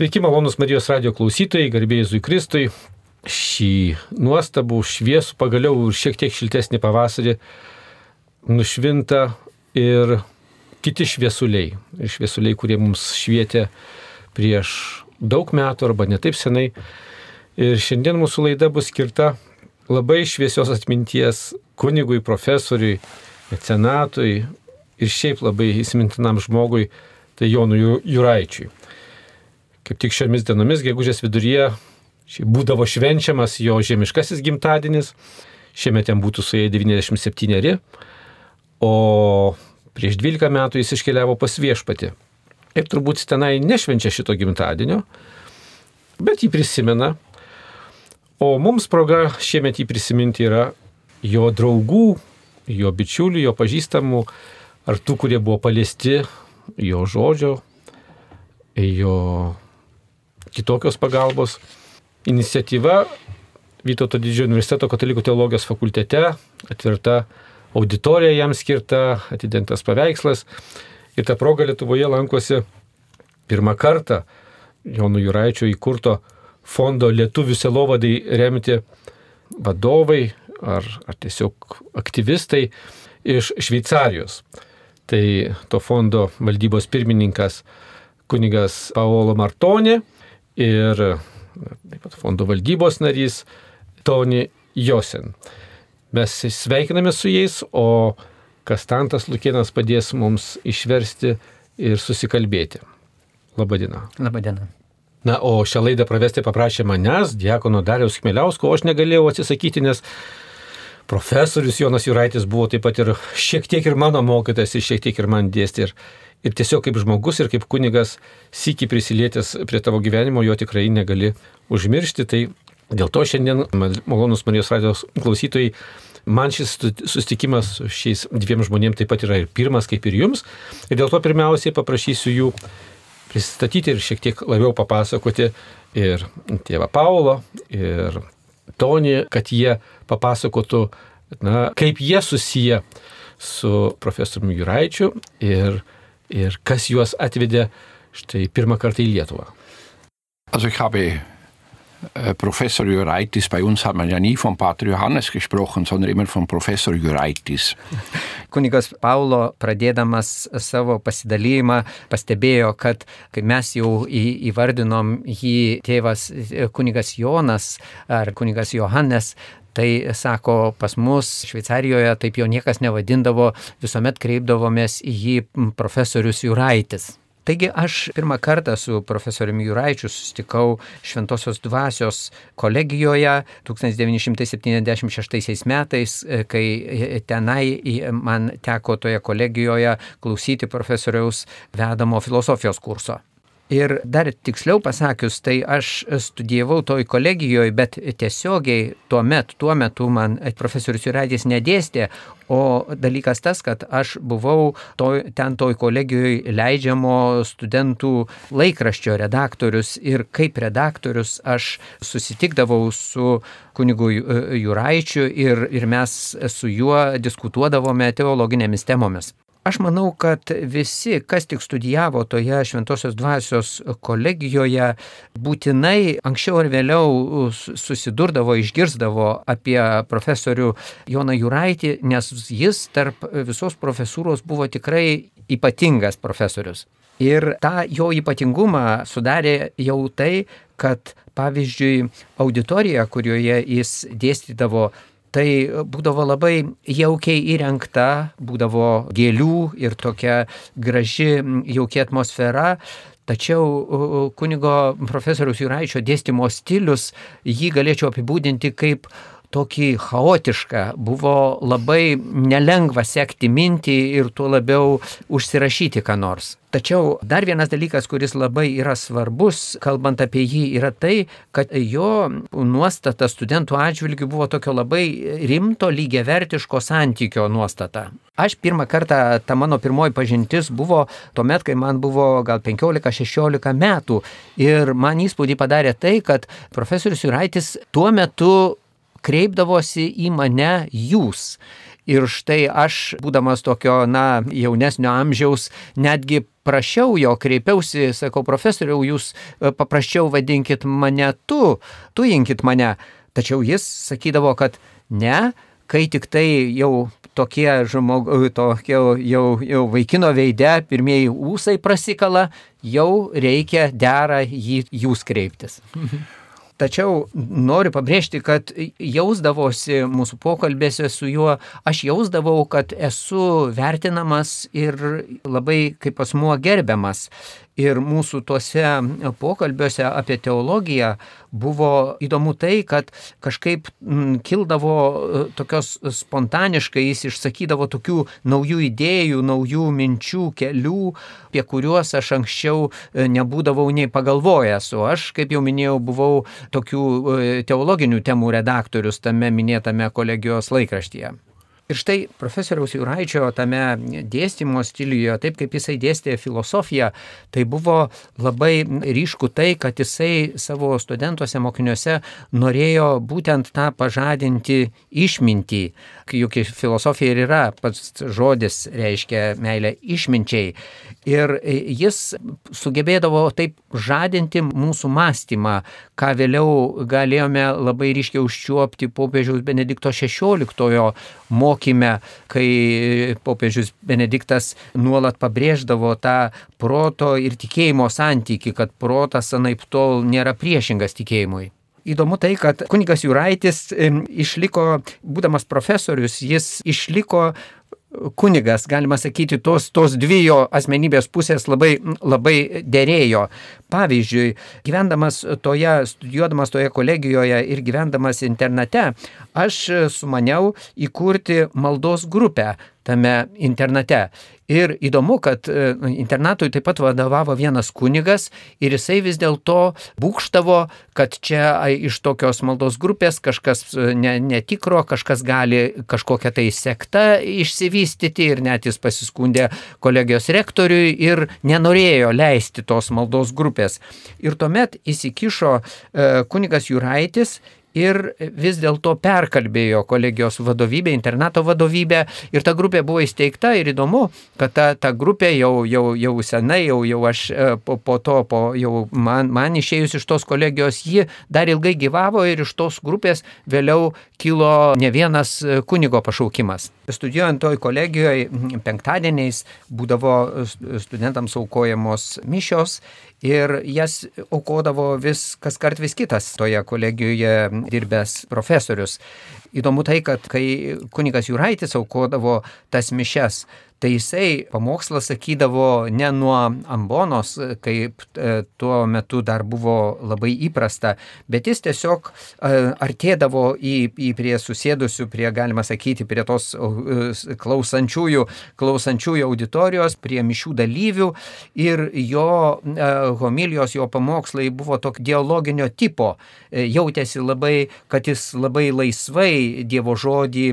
Sveiki, malonus Marijos radio klausytojai, garbėjai Zui Kristui. Šį nuostabų, šviesų, pagaliau ir šiek tiek šiltesnį pavasarį nušvinta ir kiti šviesuliai. Ir šviesuliai, kurie mums švietė prieš daug metų arba netaip senai. Ir šiandien mūsų laida bus skirta labai šviesios atminties kunigui, profesoriui, mecenatui ir šiaip labai įsimintinam žmogui, tai Jonui Juraičiui kaip tik šiomis dienomis, gegužės viduryje, būdavo švenčiamas jo žemiškasis gimtadienis, šiemet jam būtų su jai 97, o prieš 12 metų jis iškeliavo pas viešpatį. Ir turbūt tenai nešvenčia šito gimtadienio, bet jį prisimena. O mums proga šiemet jį prisiminti yra jo draugų, jo bičiulių, jo pažįstamų, ar tų, kurie buvo paliesti jo žodžio, jo kitokios pagalbos. Iniciatyva Vytauto didžiojo universiteto katalikų teologijos fakultete, atvirta auditorija jam skirta, atidengtas paveikslas. Ir tą progą Lietuvoje lankosi pirmą kartą Jono Juraičio įkurto fondo Lietuvių selovadai remti vadovai ar, ar tiesiog aktyvistai iš Šveicarijos. Tai to fondo valdybos pirmininkas kunigas Paolo Martonė ir taip pat fondo valdybos narys Tony Josen. Mes sveikiname su jais, o Kastantas Lukienas padės mums išversti ir susikalbėti. Labadiena. Labadiena. Na, o šią laidą pravesti paprašė manęs, Diekono Dariaus Kmeliausko, o aš negalėjau atsisakyti, nes profesorius Jonas Juraitis buvo taip pat ir šiek tiek ir mano mokytas, ir šiek tiek ir man dėstė. Ir ir tiesiog kaip žmogus ir kaip kunigas sįki prisilietęs prie tavo gyvenimo, jo tikrai negali užmiršti. Tai dėl to šiandien, malonus Marijos radijos klausytojai, man šis susitikimas su šiais dviem žmonėms taip pat yra ir pirmas, kaip ir jums. Ir dėl to pirmiausiai paprašysiu jų pristatyti ir šiek tiek labiau papasakoti ir tėvą Paulo, ir Tonį, kad jie papasakotų, na, kaip jie susiję su profesoriumi Juraičiu ir ir kas juos atvedė štai pirmą kartą į Lietuvą? Also ich habe Professor Juraitis, bei uns hat man ja nie von Pater Johannes gesprochen, sondern immer von Professor Juraitis. Kunigas Paulo, pradėdamas savo pasidalymą, pastebėjo, kad kai mes jau įvardinom jį tėvas kunigas Jonas ar kunigas Johannes, Tai sako, pas mus Šveicarijoje taip jau niekas nevadindavo, visuomet kreipdavomės į jį profesorius Juraitis. Taigi aš pirmą kartą su profesoriumi Juraičiu susitikau Šventosios dvasios kolegijoje 1976 metais, kai tenai man teko toje kolegijoje klausyti profesoriaus vedamo filosofijos kurso. Ir dar tiksliau pasakius, tai aš studijavau toj kolegijoje, bet tiesiogiai tuo metu, tuo metu man profesorius Juradis nedėstė, o dalykas tas, kad aš buvau toj, ten toj kolegijoje leidžiamo studentų laikraščio redaktorius ir kaip redaktorius aš susitikdavau su kunigu Juraičiu ir, ir mes su juo diskutuodavome teologinėmis temomis. Aš manau, kad visi, kas tik studijavo toje Šventosios dvasios kolegijoje, būtinai anksčiau ar vėliau susidurdavo, išgirzdavo apie profesorių Joną Juraitį, nes jis tarp visos profesūros buvo tikrai ypatingas profesorius. Ir tą jo ypatingumą sudarė jau tai, kad pavyzdžiui auditorija, kurioje jis dėstydavo tai būdavo labai jaukiai įrengta, būdavo gėlių ir tokia graži, jaukia atmosfera. Tačiau kunigo profesoriaus Juraičio dėstymo stilius jį galėčiau apibūdinti kaip tokį chaotišką, buvo labai nelengva sekti mintį ir tuo labiau užsirašyti ką nors. Tačiau dar vienas dalykas, kuris labai yra svarbus, kalbant apie jį, yra tai, kad jo nuostata studentų atžvilgių buvo tokio labai rimto lygiavertiško santykio nuostata. Aš pirmą kartą, ta mano pirmoji pažintis buvo tuomet, kai man buvo gal 15-16 metų ir man įspūdį padarė tai, kad profesorius Juraitis tuo metu kreipdavosi į mane jūs. Ir štai aš, būdamas tokio, na, jaunesnio amžiaus, netgi prašiau jo, kreipiausi, sakau, profesoriau, jūs e, paprasčiau vadinkit mane tu, tu inkit mane. Tačiau jis sakydavo, kad ne, kai tik tai jau tokie žmog, tokie jau, jau vaikino veide, pirmieji ūsai prasikala, jau reikia dera jį jūs kreiptis. Tačiau noriu pabrėžti, kad jausdavosi mūsų pokalbėse su juo, aš jausdavau, kad esu vertinamas ir labai kaip asmuo gerbiamas. Ir mūsų tuose pokalbiuose apie teologiją buvo įdomu tai, kad kažkaip kildavo e, tokios spontaniškai, jis išsakydavo tokių naujų idėjų, naujų minčių, kelių, apie kuriuos aš anksčiau e, nebūdavau nei pagalvojęs. O aš, kaip jau minėjau, buvau tokių e, teologinių temų redaktorius tame minėtame kolegijos laikraštyje. Ir štai profesoriaus Juraičio tame dėstymo stiliuje, taip kaip jisai dėstė filosofiją, tai buvo labai ryšku tai, kad jisai savo studentuose, mokiniuose norėjo būtent tą pažadinti išmintį, juk filosofija ir yra pats žodis, reiškia meilę išminčiai. Ir jis sugebėdavo taip žadinti mūsų mąstymą, ką vėliau galėjome labai ryškiai užčiuopti popiežiaus Benedikto XVI mokyme, kai popiežius Benediktas nuolat pabrėždavo tą proto ir tikėjimo santyki, kad protas anaip tol nėra priešingas tikėjimui. Įdomu tai, kad kunigas Juraitis išliko, būdamas profesorius, jis išliko kunigas, galima sakyti, tos, tos dvi jo asmenybės pusės labai, labai dėrėjo. Pavyzdžiui, gyvendamas toje, studijuodamas toje kolegijoje ir gyvendamas internate, aš sumaniau įkurti maldos grupę tame internate. Ir įdomu, kad e, internatui taip pat vadovavo vienas kunigas ir jisai vis dėlto būkštavo, kad čia iš tokios maldos grupės kažkas e, ne, netikro, kažkas gali kažkokią tai sektą išsivystyti ir net jis pasiskundė kolegijos rektoriui ir nenorėjo leisti tos maldos grupės. Ir tuomet įsikišo e, kunigas Juraitis ir vis dėlto perkalbėjo kolegijos vadovybę, internato vadovybę ir ta grupė buvo įsteigta ir įdomu, kad ta, ta grupė jau, jau, jau senai, jau, jau aš e, po, po to, po, jau man, man išėjus iš tos kolegijos, ji dar ilgai gyvavo ir iš tos grupės vėliau kilo ne vienas e, kunigo pašaukimas. Studijuojant toj kolegijoje penktadieniais būdavo studentams aukojamos mišios ir jas aukodavo vis kas kart vis kitas toje kolegijoje dirbęs profesorius. Įdomu tai, kad kai kunigas Juraitis aukodavo tas mišes, tai jisai pamokslą sakydavo ne nuo ambonos, kaip e, tuo metu dar buvo labai įprasta, bet jis tiesiog e, artėdavo į, į prie susėdusių, prie, galima sakyti, prie tos e, klausančiųjų, klausančiųjų auditorijos, prie mišių dalyvių ir jo homilijos, jo pamokslai buvo tokio dialoginio tipo. Jautėsi labai, kad jis labai laisvai Dievo žodį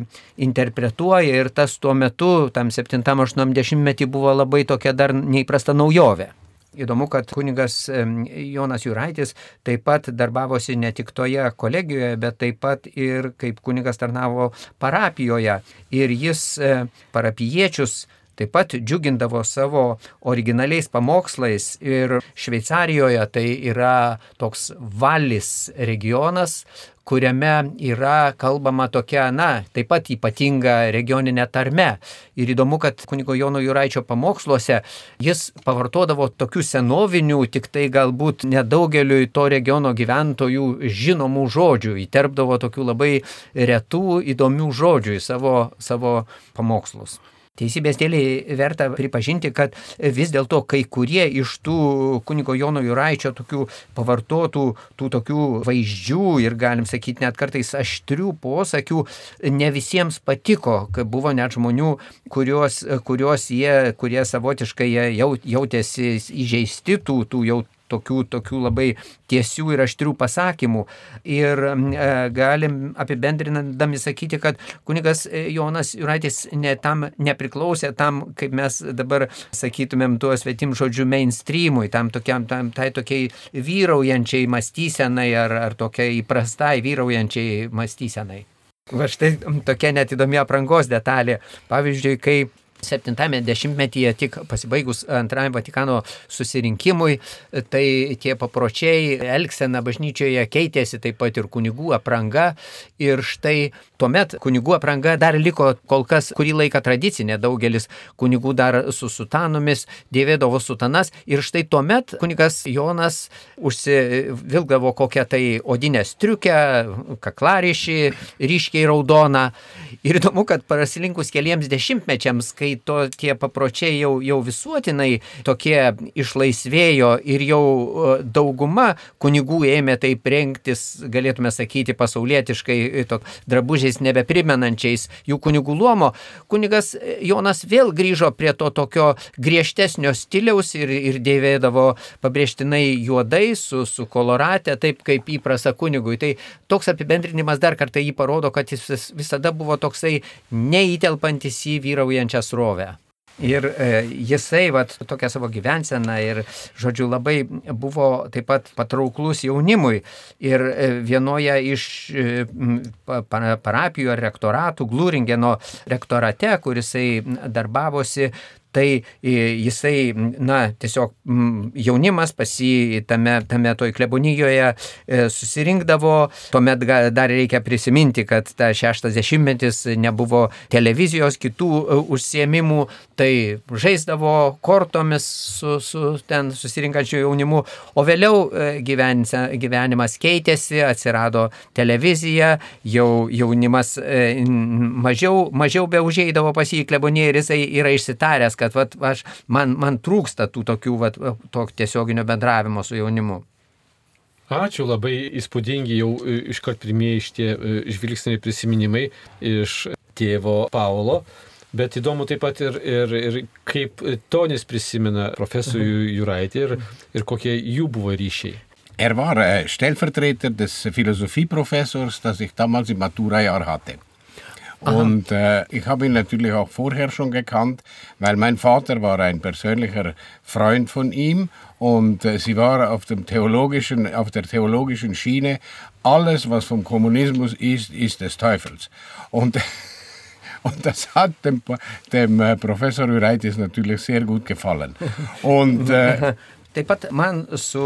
interpretuoja ir tas tuo metu, tam 7 8 metį buvo labai tokia dar neįprasta naujovė. Įdomu, kad kunigas Jonas Juraitis taip pat darbavosi ne tik toje kolegijoje, bet taip pat ir kaip kunigas tarnavo parapijoje. Ir jis e, parapiečius taip pat džiugindavo savo originaliais pamokslais ir Šveicarijoje tai yra toks valis regionas, kuriame yra kalbama tokia, na, taip pat ypatinga regioninė tarme. Ir įdomu, kad kunigo Jono Juraičio pamoksluose jis pavartodavo tokių senovinių, tik tai galbūt nedaugeliu to regiono gyventojų žinomų žodžių, įterpdavo tokių labai retų, įdomių žodžių į savo, savo pamokslus. Teisybės dėliai verta pripažinti, kad vis dėlto kai kurie iš tų kunigo Jono Juraičio tokių pavartotų, tų tokių vaizdžių ir galim sakyti net kartais aštrių posakių ne visiems patiko, kad buvo net žmonių, kurios, kurios jie, kurie savotiškai jautėsi įžeisti tų, tų jau tokių, tokių labai tiesių ir aštrių pasakymų. Ir e, galim apibendrinandami sakyti, kad kunigas e, Jonas Juraitis ne tam nepriklausė tam, kaip mes dabar sakytumėm, tuo svetim žodžiu mainstreamui, tam tokiam, tam, tai tokiai vyraujančiai mąstysenai ar, ar tokiai įprastai vyraujančiai mąstysenai. Va štai tokia net įdomi aprangos detalė. Pavyzdžiui, kai 70-metyje tik pasibaigus antrajam Vatikano susirinkimui, tai tie papročiai, elgsena bažnyčioje keitėsi taip pat ir kunigų apranga. Ir štai tuomet kunigų apranga dar liko kol kas kurį laiką tradicinė, daugelis kunigų dar su sutanomis dėvėdavo sutanas. Ir štai tuomet kunigas Jonas užsivilgdavo kokią tai odinę striukę, kaklarišį, ryškiai raudoną. Ir įdomu, kad prasilinkus keliems dešimtmečiams, kai kai to, tie papročiai jau, jau visuotinai tokie išlaisvėjo ir jau e, dauguma kunigų ėmė taip rengtis, galėtume sakyti, pasaulietiškai, e, to, drabužiais nebeprimenančiais jų kunigų luomo, kunigas Jonas vėl grįžo prie to tokio griežtesnio stiliaus ir, ir dėvėdavo pabrėžtinai juodai su, su kolorate, taip kaip įprasta kunigui. Tai toks apibendrinimas dar kartą jį parodo, kad jis visada buvo toksai neįtelpantis į vyraujančias srovę. Ir e, jisai, vat, tokią savo gyvenseną ir, žodžiu, labai buvo taip pat patrauklus jaunimui. Ir e, vienoje iš e, parapijų ar rektoratų, Glūringeno rektorate, kurisai darbavosi, tai jisai, na, tiesiog jaunimas pasi tame, tame toj klebonijoje e, susirinkdavo, tuomet dar reikia prisiminti, kad ta šeštas dešimtmetis nebuvo televizijos, kitų e, užsiemimų, tai žaisdavo kortomis su, su ten susirinkančiu jaunimu, o vėliau e, gyvense, gyvenimas keitėsi, atsirado televizija, jau jaunimas mažiau, mažiau be užėjdavo pas jį kleboniją ir jisai yra išsitaręs, kad vat, aš, man, man trūksta tų tokių vat, to tiesioginio bendravimo su jaunimu. Ačiū, labai įspūdingi jau e, iškart pirmieji šitie e, žvilgsniai prisiminimai iš tėvo Paulo. Bet įdomu taip pat ir, ir, ir kaip Tonis prisimena profesorių mhm. Juraitį ir, ir kokie jų buvo ryšiai. Er war äh, Stellvertreter des Philosophieprofessors, das ich damals im Maturajahr hatte. Und äh, ich habe ihn natürlich auch vorher schon gekannt, weil mein Vater war ein persönlicher Freund von ihm und äh, sie war auf, dem theologischen, auf der theologischen Schiene. Alles, was vom Kommunismus ist, ist des Teufels. Und Und das hat dem, dem äh, Professor Uraitis natürlich sehr gut gefallen. Und äh, Taip pat man su,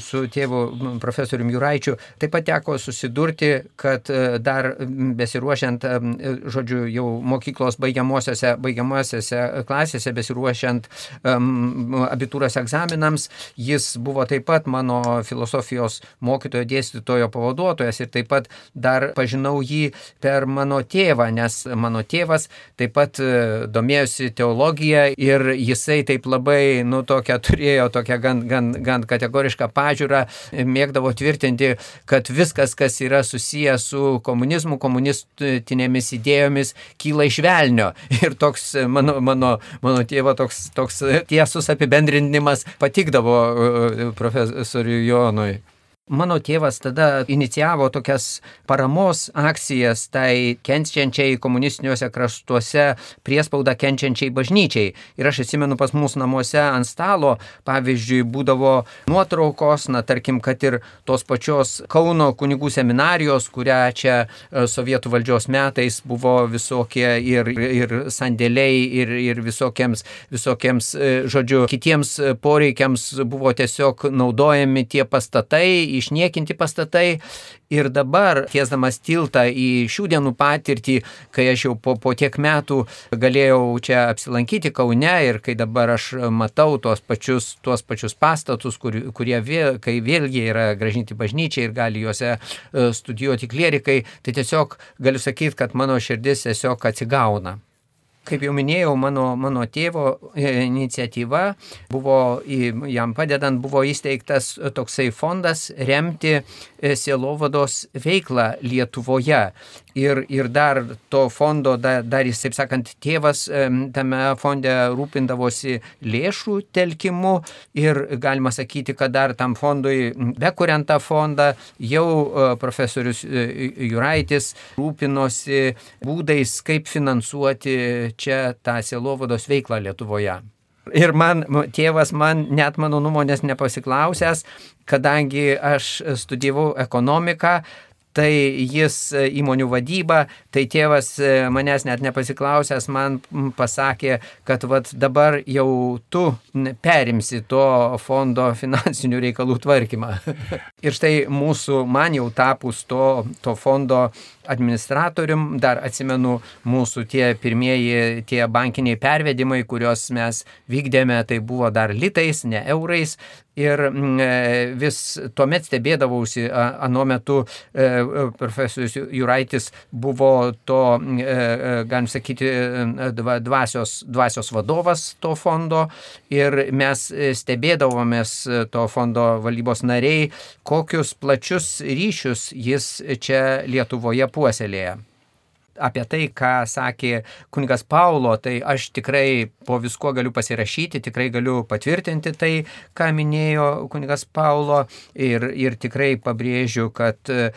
su tėvu profesoriumi Juraičiu taip pat teko susidurti, kad e, dar besiruošiant, žodžiu, jau mokyklos baigiamosiose, baigiamosiose klasėse, besiruošiant um, abitūros egzaminams, jis buvo taip pat mano filosofijos mokytojo dėstytojo pavaduotojas ir taip pat dar pažinau jį per mano tėvą, nes mano tėvas taip pat e, domėjosi teologiją ir jisai taip labai, nu, tokia turėjo tokią gan gan, gan, gan kategorišką pažiūrą, mėgdavo tvirtinti, kad viskas, kas yra susijęs su komunizmu, komunistinėmis idėjomis, kyla iš velnio. Ir toks mano, mano, mano tėvo toks, toks tiesus apibendrinimas patikdavo uh, profesoriui Jonui. Mano tėvas tada inicijavo tokias paramos akcijas tai kenčiančiai komunistiniuose kraštuose priespaudą kenčiančiai bažnyčiai. Ir aš atsimenu pas mūsų namuose ant stalo, pavyzdžiui, būdavo nuotraukos, na tarkim, kad ir tos pačios Kauno kunigų seminarijos, kurią čia e, sovietų valdžios metais buvo visokie ir, ir sandėliai, ir, ir visokiems, visokiems, e, žodžiu, kitiems poreikiams buvo tiesiog naudojami tie pastatai išniekinti pastatai. Ir dabar, tiesdamas tiltą į šių dienų patirtį, kai aš jau po, po tiek metų galėjau čia apsilankyti Kaune ir kai dabar aš matau tuos pačius, tuos pačius pastatus, kur, kurie vėl, kai vėlgi yra gražinti bažnyčiai ir gali juose e, studijuoti klierikai, tai tiesiog galiu sakyti, kad mano širdis tiesiog atsigauna. Kaip jau minėjau, mano, mano tėvo e, iniciatyva buvo, jam padedant, buvo įsteigtas toksai fondas remti e, sielovados veiklą Lietuvoje. Ir, ir dar to fondo, dar, dar jis, taip sakant, tėvas tame fonde rūpindavosi lėšų telkimu ir galima sakyti, kad dar tam fondui, bekuriant tą fondą, jau e, profesorius e, Juraitis rūpinosi būdais, kaip finansuoti čia tą sielovados veiklą Lietuvoje. Ir man, tėvas man net mano nuomonės nepasiklausęs, kadangi aš studijavau ekonomiką, tai jis e, įmonių vadyba, tai tėvas e, manęs net nepasiklausęs man pasakė, kad vat dabar jau tu perimsi to fondo finansinių reikalų tvarkymą. Ir štai mūsų, man jau tapus to, to fondo administratorium, dar atsimenu mūsų tie pirmieji tie bankiniai pervedimai, kuriuos mes vykdėme, tai buvo dar litais, ne eurais. Ir mm, e, vis tuomet stebėdavausi, anuo metu e, profesorius Juraitis buvo to, e, galim sakyti, dvasios, dvasios vadovas to fondo ir mes stebėdavomės to fondo valdybos nariai, kokius plačius ryšius jis čia Lietuvoje puoselėja apie tai, ką sakė kunigas Paulo, tai aš tikrai po visko galiu pasirašyti, tikrai galiu patvirtinti tai, ką minėjo kunigas Paulo. Ir, ir tikrai pabrėžiu, kad e,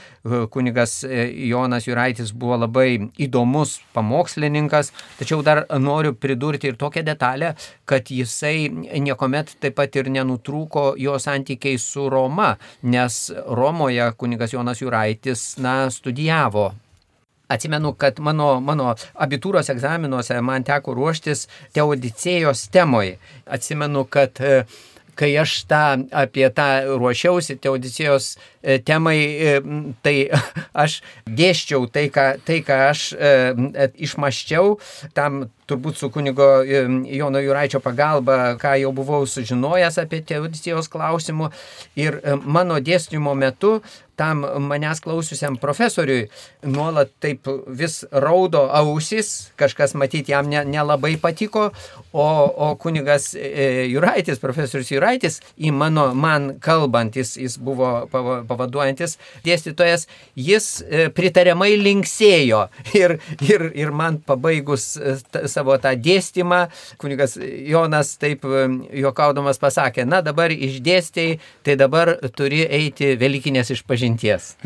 kunigas e, Jonas Juraitis buvo labai įdomus pamokslininkas, tačiau dar noriu pridurti ir tokią detalę, kad jisai niekuomet taip pat ir nenutrūko jo santykiai su Roma, nes Romoje kunigas Jonas Juraitis, na, studijavo Atsimenu, kad mano, mano abitūros egzaminuose man teko ruoštis teodicėjos temoje. Atsimenu, kad e, kai aš tą, apie tą ruošiausi teodicėjos e, temai, e, tai aš dėščiau tai, ką, tai, ką aš išmaščiau, tam turbūt su kunigo Jono Juraičio pagalba, ką jau buvau sužinojęs apie teodicijos klausimų. Ir mano dėstymo metu tam manęs klausiusiam profesoriui nuolat taip vis raudo ausis, kažkas matyti jam nelabai ne patiko, o, o kunigas e, Juraitis, profesorius Juraitis, į mano, man kalbant, jis, jis buvo pavaduojantis dėstytojas, jis e, pritariamai linksėjo. Ir, ir, ir man pabaigus e, savo tą dėstymą, kunigas Jonas taip juokaudamas pasakė, na dabar išdėstėjai, tai dabar turi eiti Velykinės išpažinties.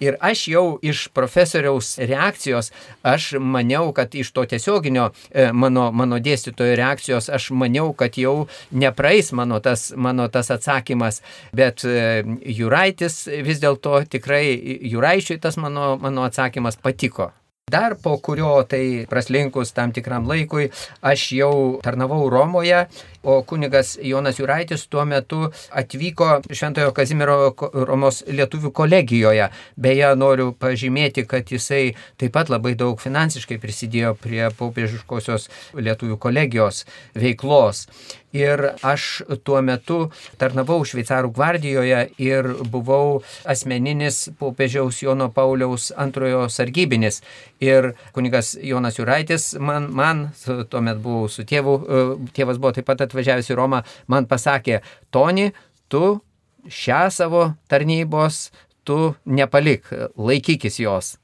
Ir aš jau iš profesoriaus reakcijos, aš maniau, kad iš to tiesioginio e, mano, mano dėstytojo reakcijos, aš maniau, kad jau nepraeis mano tas, mano tas atsakymas, bet e, Juraitis vis dėlto tikrai, Juraičiui tas mano, mano atsakymas patiko. Dar po kurio tai praslinkus tam tikram laikui aš jau tarnavau Romoje, o kunigas Jonas Juraitis tuo metu atvyko Šventojo Kazimiero Romos lietuvių kolegijoje. Beje, noriu pažymėti, kad jisai taip pat labai daug finansiškai prisidėjo prie popiežiškosios lietuvių kolegijos veiklos. Ir aš tuo metu tarnavau Šveicarų gvardijoje ir buvau asmeninis popiežiaus Jono Pauliaus antrojo sargybinis. Ir kunigas Jonas Juraitis man, man tuomet buvau su tėvu, e, tėvas buvo taip pat atvažiavęs į Romą, man pasakė, Toni, tu šią savo tarnybos, tu nepalik, laikykis jos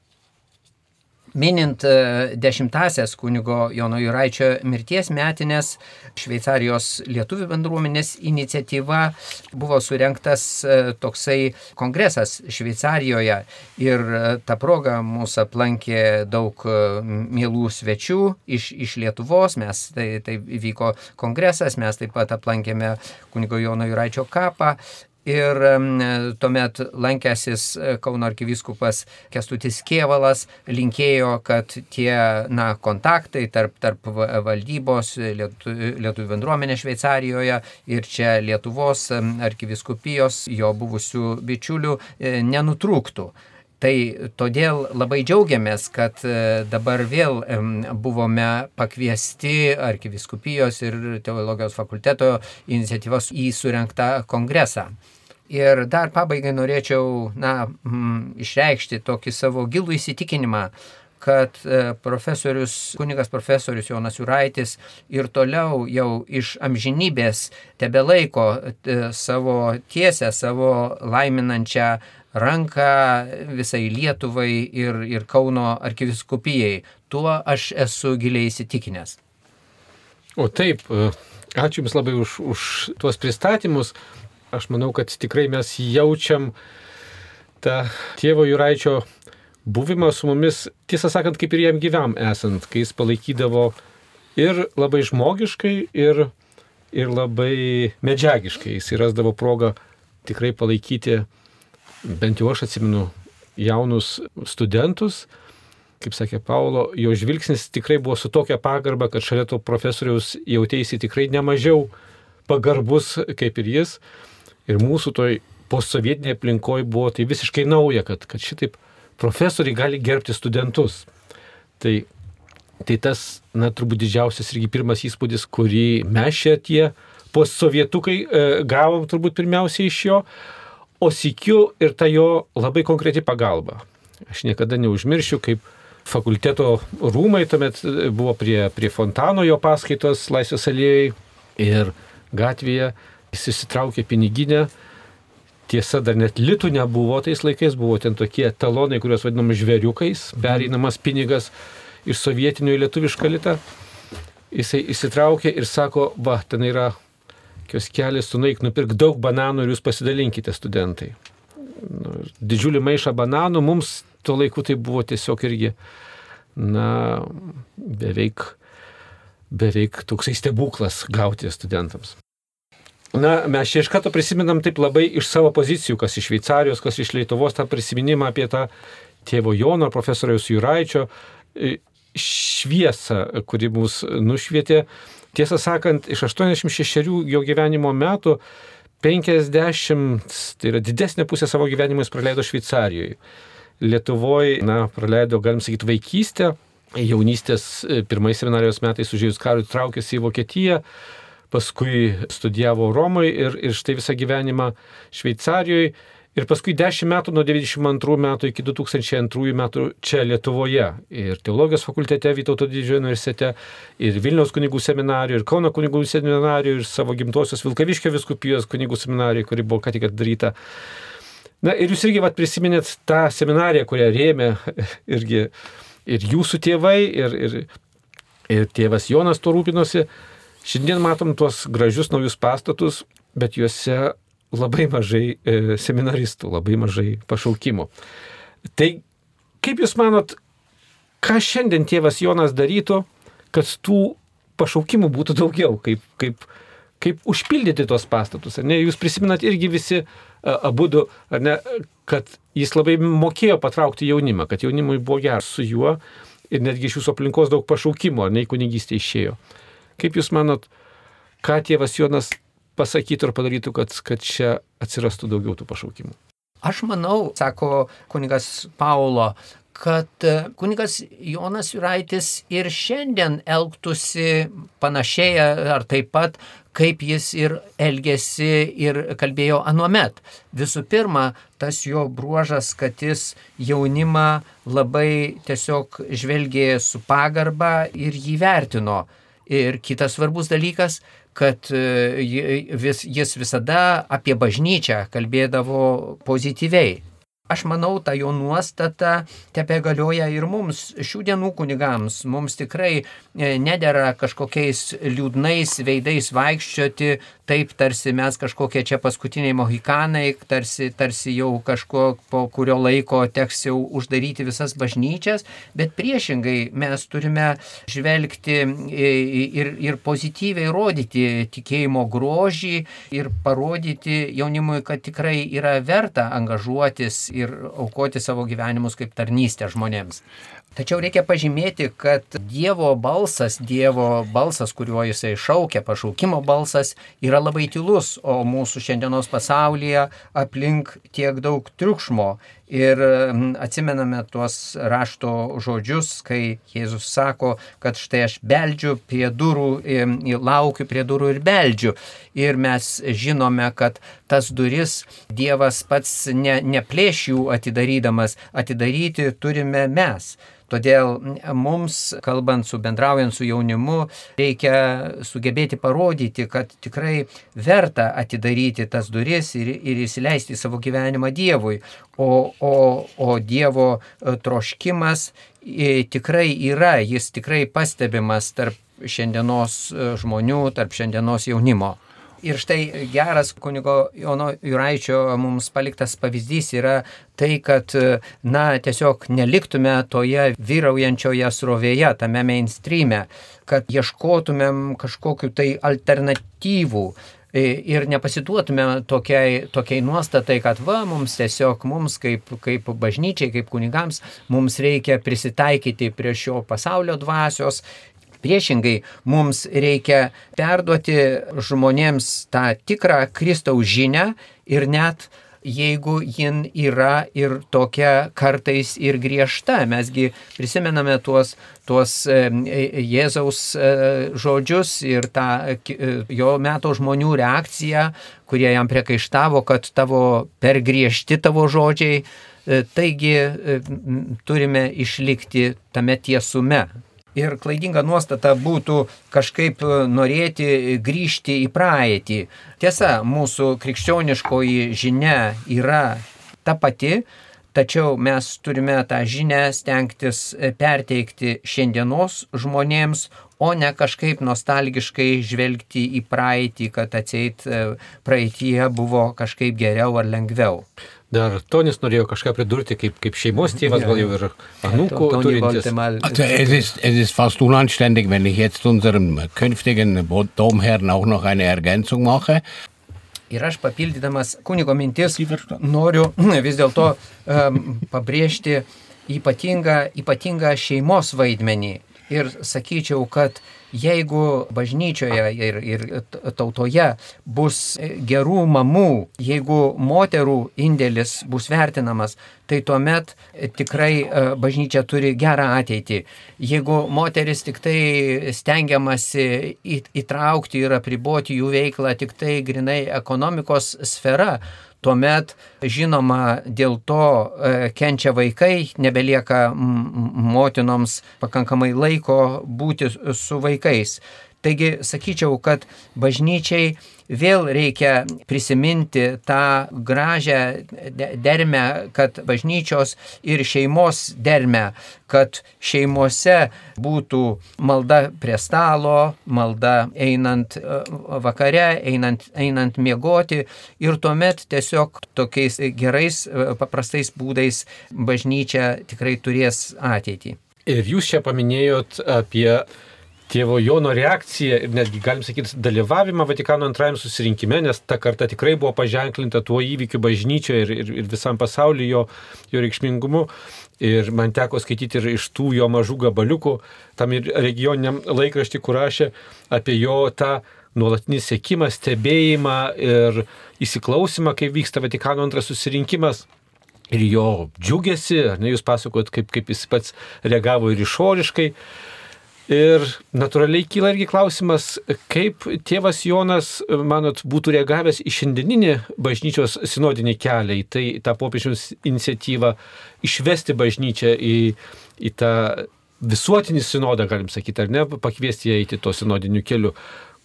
minint e, dešimtasias kunigo Jono Juraičio mirties metinės, Šveicarijos lietuvių bendruomenės iniciatyva buvo surinktas e, toksai kongresas Šveicarijoje. Ir e, ta proga mūsų aplankė daug mielų svečių iš, iš Lietuvos, mes tai, tai vyko kongresas, mes taip pat aplankėme kunigo Jono Juraičio kapą Ir tuomet lankęsis e, Kauno arkivyskupas Kestutis Kievalas linkėjo, kad tie na, kontaktai tarp, tarp valdybos lietuvių lietu bendruomenė Šveicarijoje ir čia Lietuvos arkiviskupijos jo buvusių bičiulių e, nenutrūktų. Tai todėl labai džiaugiamės, kad e, dabar vėl buvome pakviesti arkiviskupijos ir teologijos fakulteto iniciatyvos į surinktą kongresą. Ir dar pabaigai norėčiau na, m, išreikšti tokį savo gilų įsitikinimą, kad e, profesorius, kunigas profesorius Jonas Juraitis ir toliau jau iš amžinybės tebe laiko e, savo tiesę, savo laiminančią ranką visai Lietuvai ir, ir Kauno arkiviskupijai. Tuo aš esu giliai įsitikinęs. O taip, e, ačiū Jums labai už, už tuos pristatymus aš manau, kad tikrai mes jaučiam tą tėvo Juraičio buvimą su mumis, tiesą sakant, kaip ir jam gyvam esant, kai jis palaikydavo ir labai žmogiškai, ir, ir labai medžiagiškai. Jis rasdavo progą tikrai palaikyti bent jau aš atsimenu jaunus studentus, kaip sakė Paulo, jo žvilgsnis tikrai buvo su tokia pagarba, kad šalia to profesoriaus jautėsi tikrai nemažiau pagarbus kaip ir jis. Ir mūsų toj postsovietinėje aplinkoje buvo tai visiškai nauja, kad, kad šitaip profesoriai gali gerbti studentus. Tai, tai tas, na, turbūt didžiausias irgi pirmas įspūdis, kurį mes čia tie postsovietukai e, gavom turbūt pirmiausiai iš jo, o sikiu ir ta jo labai konkreti pagalba. Aš niekada neužmiršiu, kaip fakulteto rūmai tuomet buvo prie, prie fontano jo paskaitos Laisvės alėjai ir gatvėje jis įsitraukė piniginę. Tiesa, dar net litų nebuvo tais laikais, buvo ten tokie talonai, kuriuos vadinam žvėriukais, pereinamas pinigas iš sovietinio į lietuvišką litą. Jisai įsitraukė ir sako, va, ten yra kioskelis, sunaik, nupirk daug bananų ir jūs pasidalinkite studentai. Nu, didžiulį maišą bananų, mums tuo laiku tai buvo tiesiog irgi, na, beveik, beveik toksai stebuklas gauti studentams. Na, mes čia iš karto prisiminam taip labai iš savo pozicijų, kas iš Šveicarijos, kas iš Lietuvos, tą prisiminimą apie tą tėvo Jono, profesoriaus Juraičio e, šviesą, kuri mus nušvietė. Tiesą sakant, iš 86 jo gyvenimo metų 50, tai yra didesnė pusė savo gyvenimo jis praleido Šveicarijoje. Lietuvoje, na, praleido, galim sakyti, vaikystę, jaunystės e, pirmais seminarijos metais užėjus karui traukėsi į Vokietiją, paskui studijavo Romoje ir, ir štai visą gyvenimą Šveicarijoje. Ir paskui 10 metų nuo 92 metų iki 2002 metų čia Lietuvoje. Ir teologijos fakultete Vytauto didžiojo universitete, ir Vilniaus kunigų seminarijoje, ir Kauno kunigų seminarijoje, ir savo gimtosios Vilkaviškio viskupijos kunigų seminarijoje, kuri buvo ką tik atidaryta. Na ir jūs irgi vat, prisiminėt tą seminariją, kurią rėmė irgi ir jūsų tėvai, ir, ir, ir tėvas Jonas to rūpinosi. Šiandien matom tuos gražius naujus pastatus, bet juose labai mažai e, seminaristų, labai mažai pašaukimų. Tai kaip Jūs manot, ką šiandien tėvas Jonas darytų, kad tų pašaukimų būtų daugiau, kaip, kaip, kaip užpildyti tos pastatus. Ne? Jūs prisiminat irgi visi abu du, ne, kad jis labai mokėjo patraukti jaunimą, kad jaunimui buvo geras su juo ir netgi iš jūsų aplinkos daug pašaukimo, ar ne į kunigystę išėjo. Kaip jūs manot, ką tėvas Jonas pasakytų ir padarytų, kad, kad čia atsirastų daugiau tų pašaukimų? Aš manau, sako kunigas Paulo, kad e, kunigas Jonas Juraitis ir šiandien elgtųsi panašiai ar taip pat, kaip jis ir elgėsi ir kalbėjo anuomet. Visų pirma, tas jo bruožas, kad jis jaunimą labai tiesiog žvelgė su pagarba ir jį vertino. Ir kitas svarbus dalykas, kad e, jis visada apie bažnyčią kalbėdavo pozityviai. Aš manau, ta jo nuostata tebe galioja ir mums, šių dienų kunigams. Mums tikrai e, nedėra kažkokiais liūdnais veidais vaikščioti, taip tarsi mes kažkokie čia paskutiniai mohikanai, tarsi, tarsi jau kažko po kurio laiko teks jau uždaryti visas bažnyčias, bet priešingai mes turime žvelgti ir, ir pozityviai rodyti tikėjimo grožį ir parodyti jaunimui, kad tikrai yra verta angažuotis ir aukoti savo gyvenimus kaip tarnystę žmonėms. Tačiau reikia pažymėti, kad Dievo balsas, Dievo balsas, kuriuo jisai šaukia, pašaukimo balsas, yra labai tylus, o mūsų šiandienos pasaulyje aplink tiek daug triukšmo. Ir atsimename tuos rašto žodžius, kai Jėzus sako, kad štai aš beldžiu prie durų, laukiu prie durų ir beldžiu. Ir mes žinome, kad tas duris Dievas pats ne, neplėš jų atidarydamas, atidaryti turime mes. Todėl mums, kalbant su bendraujant su jaunimu, reikia sugebėti parodyti, kad tikrai verta atidaryti tas duris ir, ir įsileisti savo gyvenimą Dievui. O, o, o Dievo e, troškimas e, tikrai yra, jis tikrai pastebimas tarp šiandienos e, žmonių, tarp šiandienos jaunimo. Ir štai geras kunigo Jono Juraičio mums paliktas pavyzdys yra tai, kad, na, tiesiog neliktume toje vyraujančioje srovėje, tame mainstreame, kad ieškotumėm kažkokiu tai alternatyvų ir nepasituotume tokiai, tokiai nuostatai, kad va, mums tiesiog, mums kaip, kaip bažnyčiai, kaip kunigams, mums reikia prisitaikyti prie šio pasaulio dvasios Priešingai, mums reikia perduoti žmonėms tą tikrą Kristaus žinę ir net jeigu jin yra ir tokia kartais ir griežta. Mesgi prisimename tuos, tuos Jėzaus e, žodžius ir tą e, jo meto žmonių reakciją, kurie jam priekaištavo, kad tavo per griežti tavo žodžiai. E, taigi turime išlikti tame tiesume, ir klaidinga nuostata būtų kažkaip e, norėti grįžti į praeitį. Tiesa, mūsų krikščioniškoji žinia yra ta pati, tačiau mes turime tą žinę stengtis e, perteikti šiandienos žmonėms, o ne kažkaip nostalgiškai žvelgti į praeitį, kad atseit e, praeitie buvo kažkaip geriau ar lengviau. Dar Tonis norėjo kažką pridurti, kaip, kaip šeimos tėvas, gal jau ir anūkų turintis. Also es ist, es ist fast unanständig, wenn ich jetzt unserem künftigen Domherrn auch noch eine Ergänzung mache. Ir aš papildydamas kunigo mintis noriu vis dėlto um, pabrėžti ypatingą, ypatingą šeimos vaidmenį. Ir sakyčiau, kad jeigu bažnyčioje ir, ir tautoje bus gerų mamų, jeigu moterų indėlis bus vertinamas, tai tuomet tikrai e, bažnyčia turi gerą ateitį. Jeigu moteris tik tai stengiamasi įtraukti ir apriboti jų veiklą tik tai grinai ekonomikos sfera, tuomet žinoma dėl to e, kenčia vaikai, nebelieka motinoms pakankamai laiko būti su vaikais. Taigi sakyčiau, kad bažnyčiai vėl reikia prisiminti tą gražią dermę, kad bažnyčios ir šeimos dermę, kad šeimose būtų malda prie stalo, malda einant e, vakare, einant, einant miegoti ir tuomet tiesiog tokiais gerais, e, paprastais būdais bažnyčia tikrai turės ateitį. Ir jūs čia paminėjot apie tėvo Jono reakciją ir netgi, galim sakyti, dalyvavimą Vatikano antrajame susirinkime, nes ta karta tikrai buvo paženklinta tuo įvykiu bažnyčioje ir, ir, ir visam pasauliu jo, jo reikšmingumu. Ir man teko skaityti ir iš tų jo mažų gabaliukų, tam ir regioniniam laikraštį, kur rašė apie jo tą nuolatinį sėkimą, stebėjimą ir įsiklausimą, kaip vyksta Vatikano antras susirinkimas ir jo džiugesi, ar ne jūs pasakot, kaip, kaip jis pats reagavo ir išoriškai. Ir natūraliai kyla irgi klausimas, kaip tėvas Jonas, manot, būtų reagavęs į šiandieninį bažnyčios sinodinį kelią, į tai tą popiežiaus iniciatyvą išvesti bažnyčią į, į tą visuotinį sinodą, galim sakyti, ar ne, pakviesti ją eiti to sinodiniu keliu.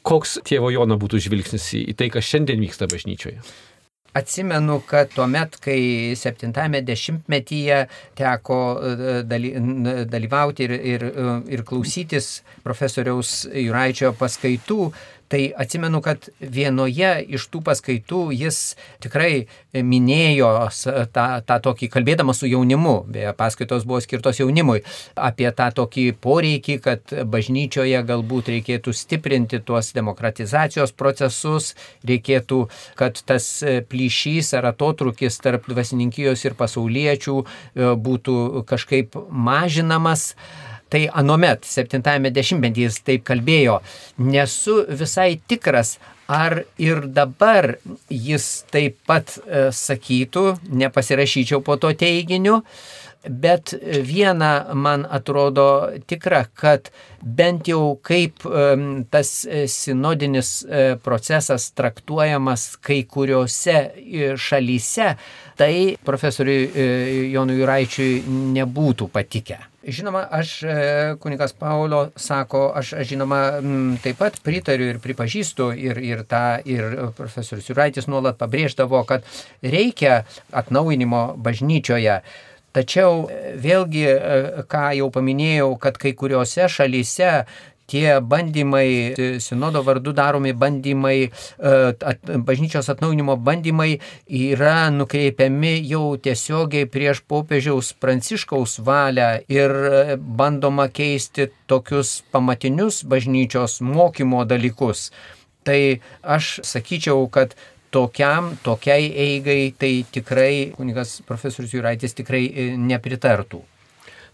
Koks tėvo Jono būtų žvilgsnis į, tai, kas šiandien vyksta bažnyčioje? Atsimenu, kad tuo met, kai 70-metyje teko e, dalyvauti ir, ir, e, ir klausytis profesoriaus Juraičio paskaitų, Tai atsimenu, kad vienoje iš tų paskaitų jis tikrai minėjo tą, tą tokį, kalbėdamas su jaunimu, beje, paskaitos buvo skirtos jaunimui, apie tą tokį poreikį, kad bažnyčioje galbūt reikėtų stiprinti tuos demokratizacijos procesus, reikėtų, kad tas plyšys ar atotrukis tarp dvasininkijos ir pasauliečių e, būtų kažkaip mažinamas. Tai anomet, 70-metyje jis taip kalbėjo. Nesu visai tikras, ar ir dabar jis taip pat e, sakytų, nepasirašyčiau po to teiginiu, bet viena man atrodo tikra, kad bent jau kaip tas sinodinis e, procesas traktuojamas kai kuriuose e, šalyse, tai profesoriui Jonui Juraičiui nebūtų patikę. Žinoma, aš, e, kunigas Paulo sako, aš, aš žinoma, taip pat pritariu ir pripažįstu ir, ir tą, ir profesorius Juraitis nuolat pabrėždavo, kad reikia atnaujinimo bažnyčioje. Tačiau vėlgi, e, ką jau paminėjau, kad kai kuriuose šalyse tie bandymai, sinodo vardu daromi bandymai, e, at, bažnyčios atnaujinimo bandymai yra nukreipiami jau tiesiogiai prieš popiežiaus pranciškaus valią ir e, bandoma keisti tokius pamatinius bažnyčios mokymo dalykus. Tai aš sakyčiau, kad tokiam, tokiai eigai tai tikrai kunigas profesorius Juraitis tikrai e, nepritartų.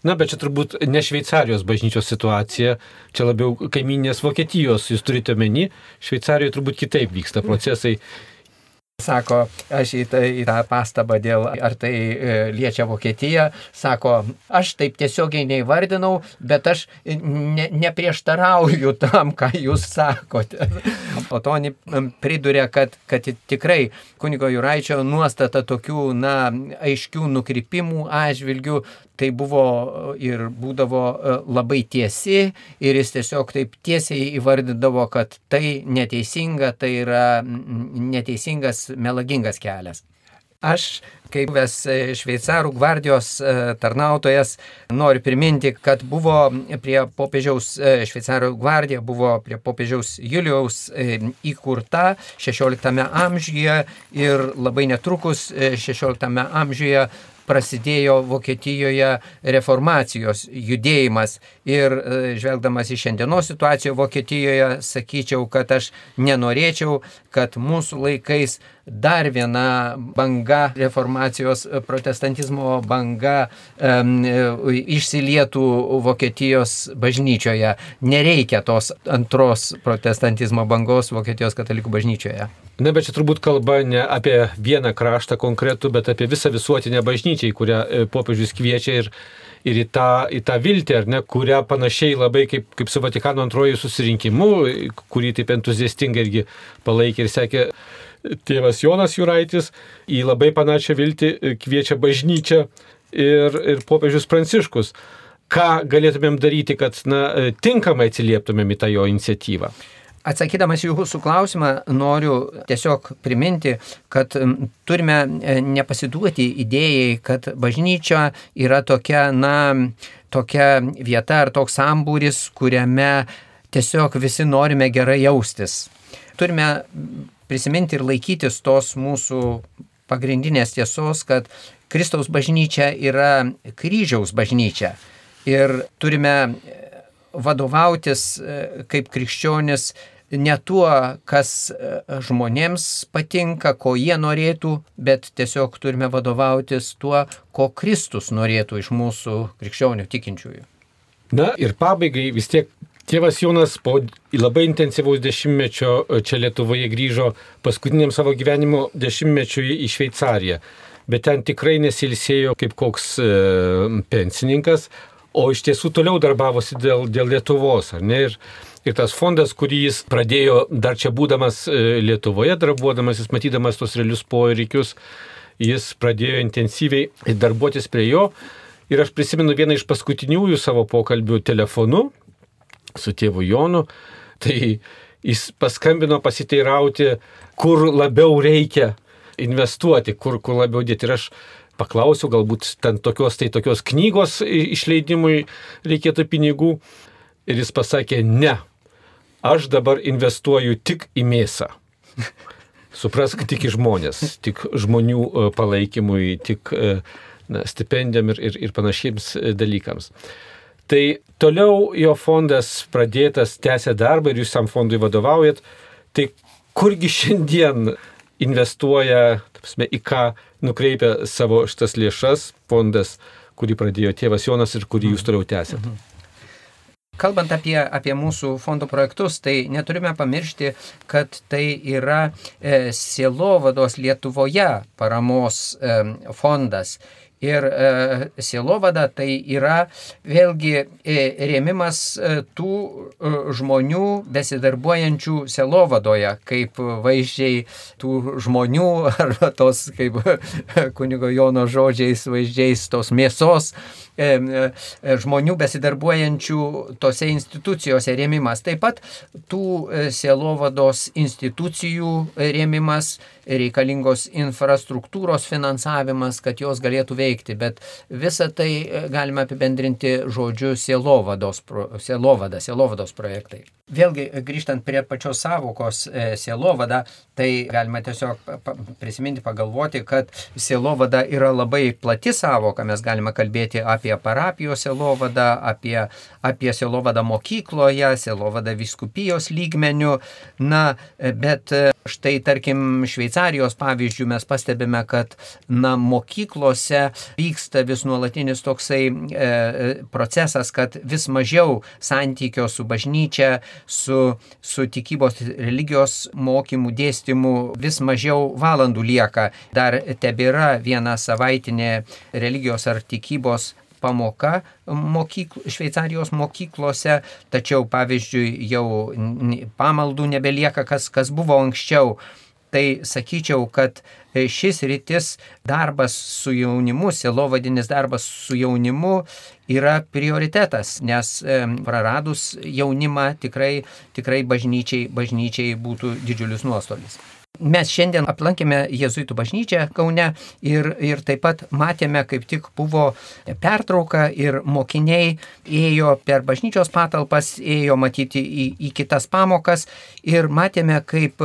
Na, bet čia turbūt ne Šveicarijos bažnyčios situacija, čia labiau kaiminės Vokietijos, jūs turite meni, Šveicarijoje turbūt kitaip vyksta procesai. Sako, aš į, tai, į tą pastabą dėl, ar tai e, liečia Vokietiją, sako, aš taip tiesiogiai neįvardinau, bet aš ne, neprieštarauju tam, ką jūs sakote. O Toni priduria, kad, kad tikrai kunigo Juraičio nuostata tokių, na, aiškių nukrypimų atžvilgių tai buvo ir būdavo e, labai tiesi ir jis tiesiog taip tiesiai įvardydavo, kad tai neteisinga, tai yra neteisingas, melagingas kelias. Aš, kaip buvęs e, šveicarų gvardijos e, tarnautojas, noriu priminti, kad buvo prie popiežiaus, šveicarų gvardija buvo prie popiežiaus Julijaus įkurta 16 amžiuje ir labai netrukus 16 amžiuje prasidėjo Vokietijoje reformacijos judėjimas. Ir e, žvelgdamas į šiandienos situaciją Vokietijoje, sakyčiau, kad aš nenorėčiau, kad mūsų laikais dar viena banga, reformacijos protestantizmo banga um, išsilietų Vokietijos bažnyčioje. Nereikia tos antros protestantizmo bangos Vokietijos katalikų bažnyčioje. Na, bet čia turbūt kalba ne apie vieną kraštą konkretų, bet apie visą visuotinę bažnyčią, į kurią e, popiežius kviečia ir, ir į, tą, į tą viltį, ar ne, kurią panašiai labai kaip, kaip su Vatikano antroju susirinkimu, kurį taip entuziastingai irgi palaikė ir sekė tėvas Jonas Juraitis, į labai panašią viltį kviečia bažnyčią ir, ir popiežius Pranciškus. Ką galėtumėm daryti, kad na, tinkamai atsilieptumėm į tą jo iniciatyvą? Atsakydamas jūsų klausimą, noriu tiesiog priminti, kad turime e, nepasiduoti idėjai, kad bažnyčia yra tokia, na, tokia vieta ar toks sambūris, kuriame tiesiog visi norime gerai jaustis. Turime prisiminti ir laikytis tos mūsų pagrindinės tiesos, kad Kristaus bažnyčia yra kryžiaus bažnyčia. Ir turime vadovautis e, kaip krikščionis ne tuo, kas e, žmonėms patinka, ko jie norėtų, bet tiesiog turime vadovautis tuo, ko Kristus norėtų iš mūsų krikščionių tikinčiųjų. Na ir pabaigai vis tiek tėvas Jonas po labai intensyvaus dešimtmečio e, čia Lietuvoje grįžo paskutiniam savo gyvenimo dešimtmečiui į Šveicariją, bet ten tikrai nesilsėjo kaip koks e, pensininkas, o iš tiesų toliau darbavosi dėl, dėl Lietuvos, ar ne? Ir, Ir tas fondas, kurį jis pradėjo dar čia būdamas e, Lietuvoje, darbuodamas, jis matydamas tos realius poreikius, jis pradėjo intensyviai darbuotis prie jo. Ir aš prisimenu vieną iš paskutiniųjų savo pokalbių telefonu su tėvu Jonu. Tai jis paskambino pasiteirauti, kur labiau reikia investuoti, kur, kur labiau dėti. Ir aš paklausiau, galbūt ten tokios, tai tokios knygos išleidimui reikėtų pinigų. Ir jis pasakė, ne, aš dabar investuoju tik į mėsą. Suprask, tik į žmonės, tik žmonių e, palaikymui, tik e, na, stipendijam ir, ir, ir panašiems e, dalykams. Tai toliau jo fondas pradėtas, tęsia darbą ir jūs tam fondui vadovaujat. Tai kurgi šiandien investuoja, tapsime, į ką nukreipia savo šitas lėšas fondas, kurį pradėjo tėvas Jonas ir kurį jūs toliau tęsiat? Mhm. Kalbant apie, apie mūsų fondo projektus, tai neturime pamiršti, kad tai yra e, Sielovados Lietuvoje paramos e, fondas. Ir e, sielovada tai yra vėlgi e, rėmimas e, tų e, žmonių besidarbuojančių sielovadoje, kaip vaizdžiai tų žmonių arba tos, kaip kunigo Jono žodžiais, vaizdžiais tos mėsos e, e, žmonių besidarbuojančių tose institucijose rėmimas. Taip pat tų e, sielovados institucijų rėmimas, reikalingos infrastruktūros finansavimas, kad jos galėtų veikti veikti, bet visą tai e, galime apibendrinti žodžiu sielovados, sielovada, sielovados projektai. Vėlgi, grįžtant prie pačios savokos e, sielovada, tai galima tiesiog prisiminti, pagalvoti, kad sielovada yra labai plati savoka. Mes galime kalbėti apie parapijos sielovadą, apie, apie sielovadą mokykloje, sielovadą viskupijos lygmenių. Na, bet štai, tarkim, Šveicarijos pavyzdžių mes pastebime, kad na, mokyklose vyksta vis nuolatinis toksai e, procesas, kad vis mažiau santykio su bažnyčia, su, su tikybos religijos mokymų dėstymu vis mažiau valandų lieka. Dar tebėra viena savaitinė religijos ar tikybos pamoka mokykl, Šveicarijos mokyklose, tačiau pavyzdžiui jau pamaldų nebelieka, kas, kas buvo anksčiau. Tai sakyčiau, kad šis rytis darbas su jaunimu, selovadinis darbas su jaunimu yra prioritetas, nes praradus jaunimą tikrai, tikrai bažnyčiai, bažnyčiai būtų didžiulis nuostolis. Mes šiandien aplankėme Jėzuitų bažnyčią Kaune ir, ir taip pat matėme, kaip tik buvo pertrauka ir mokiniai ėjo per bažnyčios patalpas, ėjo matyti į, į kitas pamokas ir matėme, kaip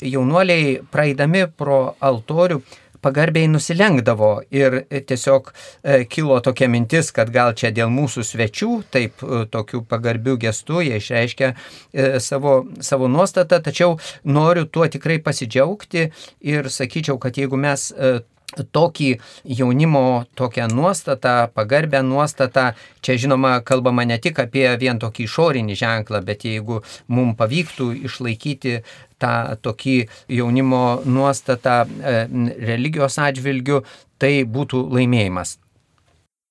jaunuoliai praeidami pro altorių pagarbiai nusilenkdavo ir tiesiog e, kilo tokia mintis, kad gal čia dėl mūsų svečių, taip e, tokiu pagarbiu gestu jie išreiškia e, savo, savo nuostatą, tačiau noriu tuo tikrai pasidžiaugti ir sakyčiau, kad jeigu mes tokį jaunimo tokią nuostatą, pagarbę nuostatą, čia žinoma kalbama ne tik apie vien tokį išorinį ženklą, bet jeigu mums pavyktų išlaikyti tą tokį jaunimo nuostatą e, religijos atžvilgių, tai būtų laimėjimas.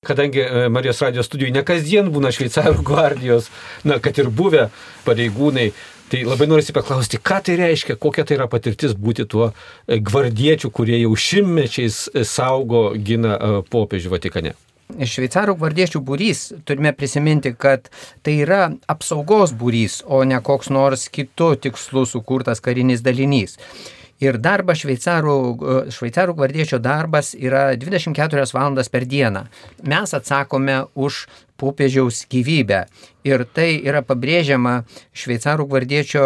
Kadangi e, Marijos radijos studijų ne kasdien būna šveicarų gvardijos, na, kad ir buvę pareigūnai, tai labai norisi paklausti, ką tai reiškia, kokia tai yra patirtis būti tuo e, gvardiečiu, kurie jau šimmečiais saugo, gina popiežių Vatikane. Šveicarų gvardiečių būrys, turime prisiminti, kad tai yra apsaugos būrys, o ne koks nors kitų tikslų sukurtas karinis dalinys. Ir darbas šveicarų, šveicarų gvardiečio darbas yra 24 valandas per dieną. Mes atsakome už popiežiaus gyvybę. Ir tai yra pabrėžiama šveicarų gvardiečio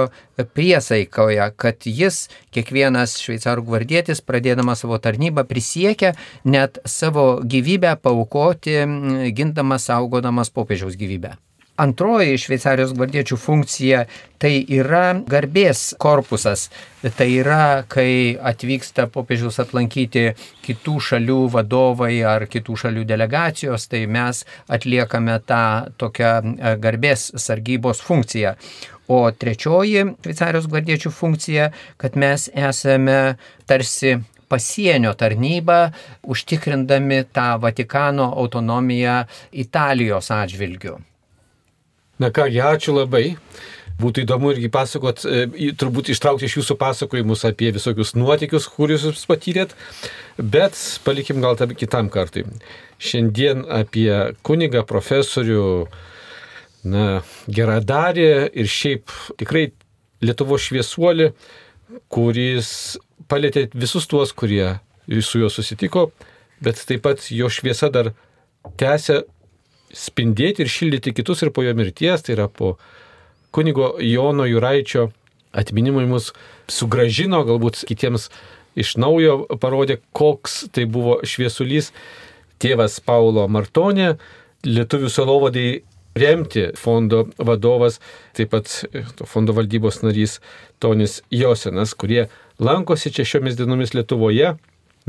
priesaikoje, kad jis, kiekvienas šveicarų gvardietis, pradėdamas savo tarnybą, prisiekia net savo gyvybę paukoti, gindamas, saugodamas popiežiaus gyvybę. Antroji Šveicarijos gvardiečių funkcija tai yra garbės korpusas. Tai yra, kai atvyksta popiežius aplankyti kitų šalių vadovai ar kitų šalių delegacijos, tai mes atliekame tą tokią e, garbės sargybos funkciją. O trečioji Šveicarijos gvardiečių funkcija, kad mes esame tarsi pasienio tarnybą, užtikrindami tą Vatikano autonomiją Italijos atžvilgiu. Na kągi, ačiū labai. Būtų įdomu irgi pasakot, e, turbūt ištraukti iš jūsų pasakojimus apie visokius nuotikius, kuriuos jūs patyrėt, bet palikim gal tam kitam kartui. Šiandien apie kunigą, profesorių, na, geradarį ir šiaip tikrai Lietuvo šviesuolį, kuris palėtė visus tuos, kurie su juo susitiko, bet taip pat jo šviesa dar tęsia spindėti ir šildyti kitus ir po jo mirties, tai yra po kunigo Jono Juraičio atminimui mus sugražino, galbūt kitiems iš naujo parodė, koks tai buvo šviesulys. Tėvas Paulo Martonė, lietuvių salovadai remti fondo vadovas, taip pat to fondo valdybos narys Tonis Josenas, kurie lankosi čia šiomis dienomis Lietuvoje,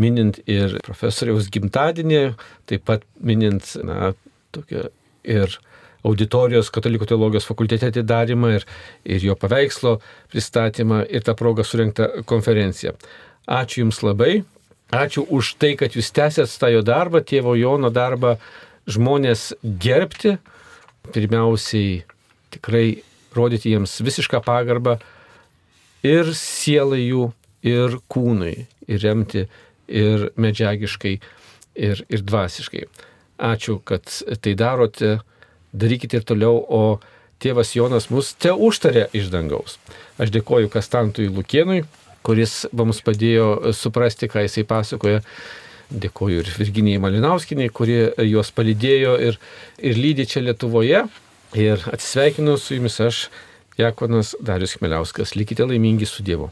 minint ir profesoriaus gimtadienį, taip pat minint na, tokia ir auditorijos katalikų teologijos fakultete atidarimą ir, ir jo paveikslo pristatymą ir tą progą surinktą konferenciją. Ačiū Jums labai, ačiū už tai, kad Jūs tęsėt tą jo darbą, tėvo Jono darbą žmonės gerbti, pirmiausiai tikrai rodyti jiems visišką pagarbą ir sielai jų, ir kūnui, ir remti, ir medžiagiškai, ir, ir dvasiškai. Ačiū, kad tai darote, darykite ir toliau, o tėvas Jonas mus te užtarė iš dangaus. Aš dėkoju Kastantui Lukienui, kuris mums padėjo suprasti, ką jisai pasakoja Dėkoju ir Virginijai Malinauskinai, kurie juos palydėjo ir, ir lydi čia Lietuvoje. Ir atsisveikinu su jumis aš, Jakonas Darius Kmeliauskas. Likite laimingi su Dievu.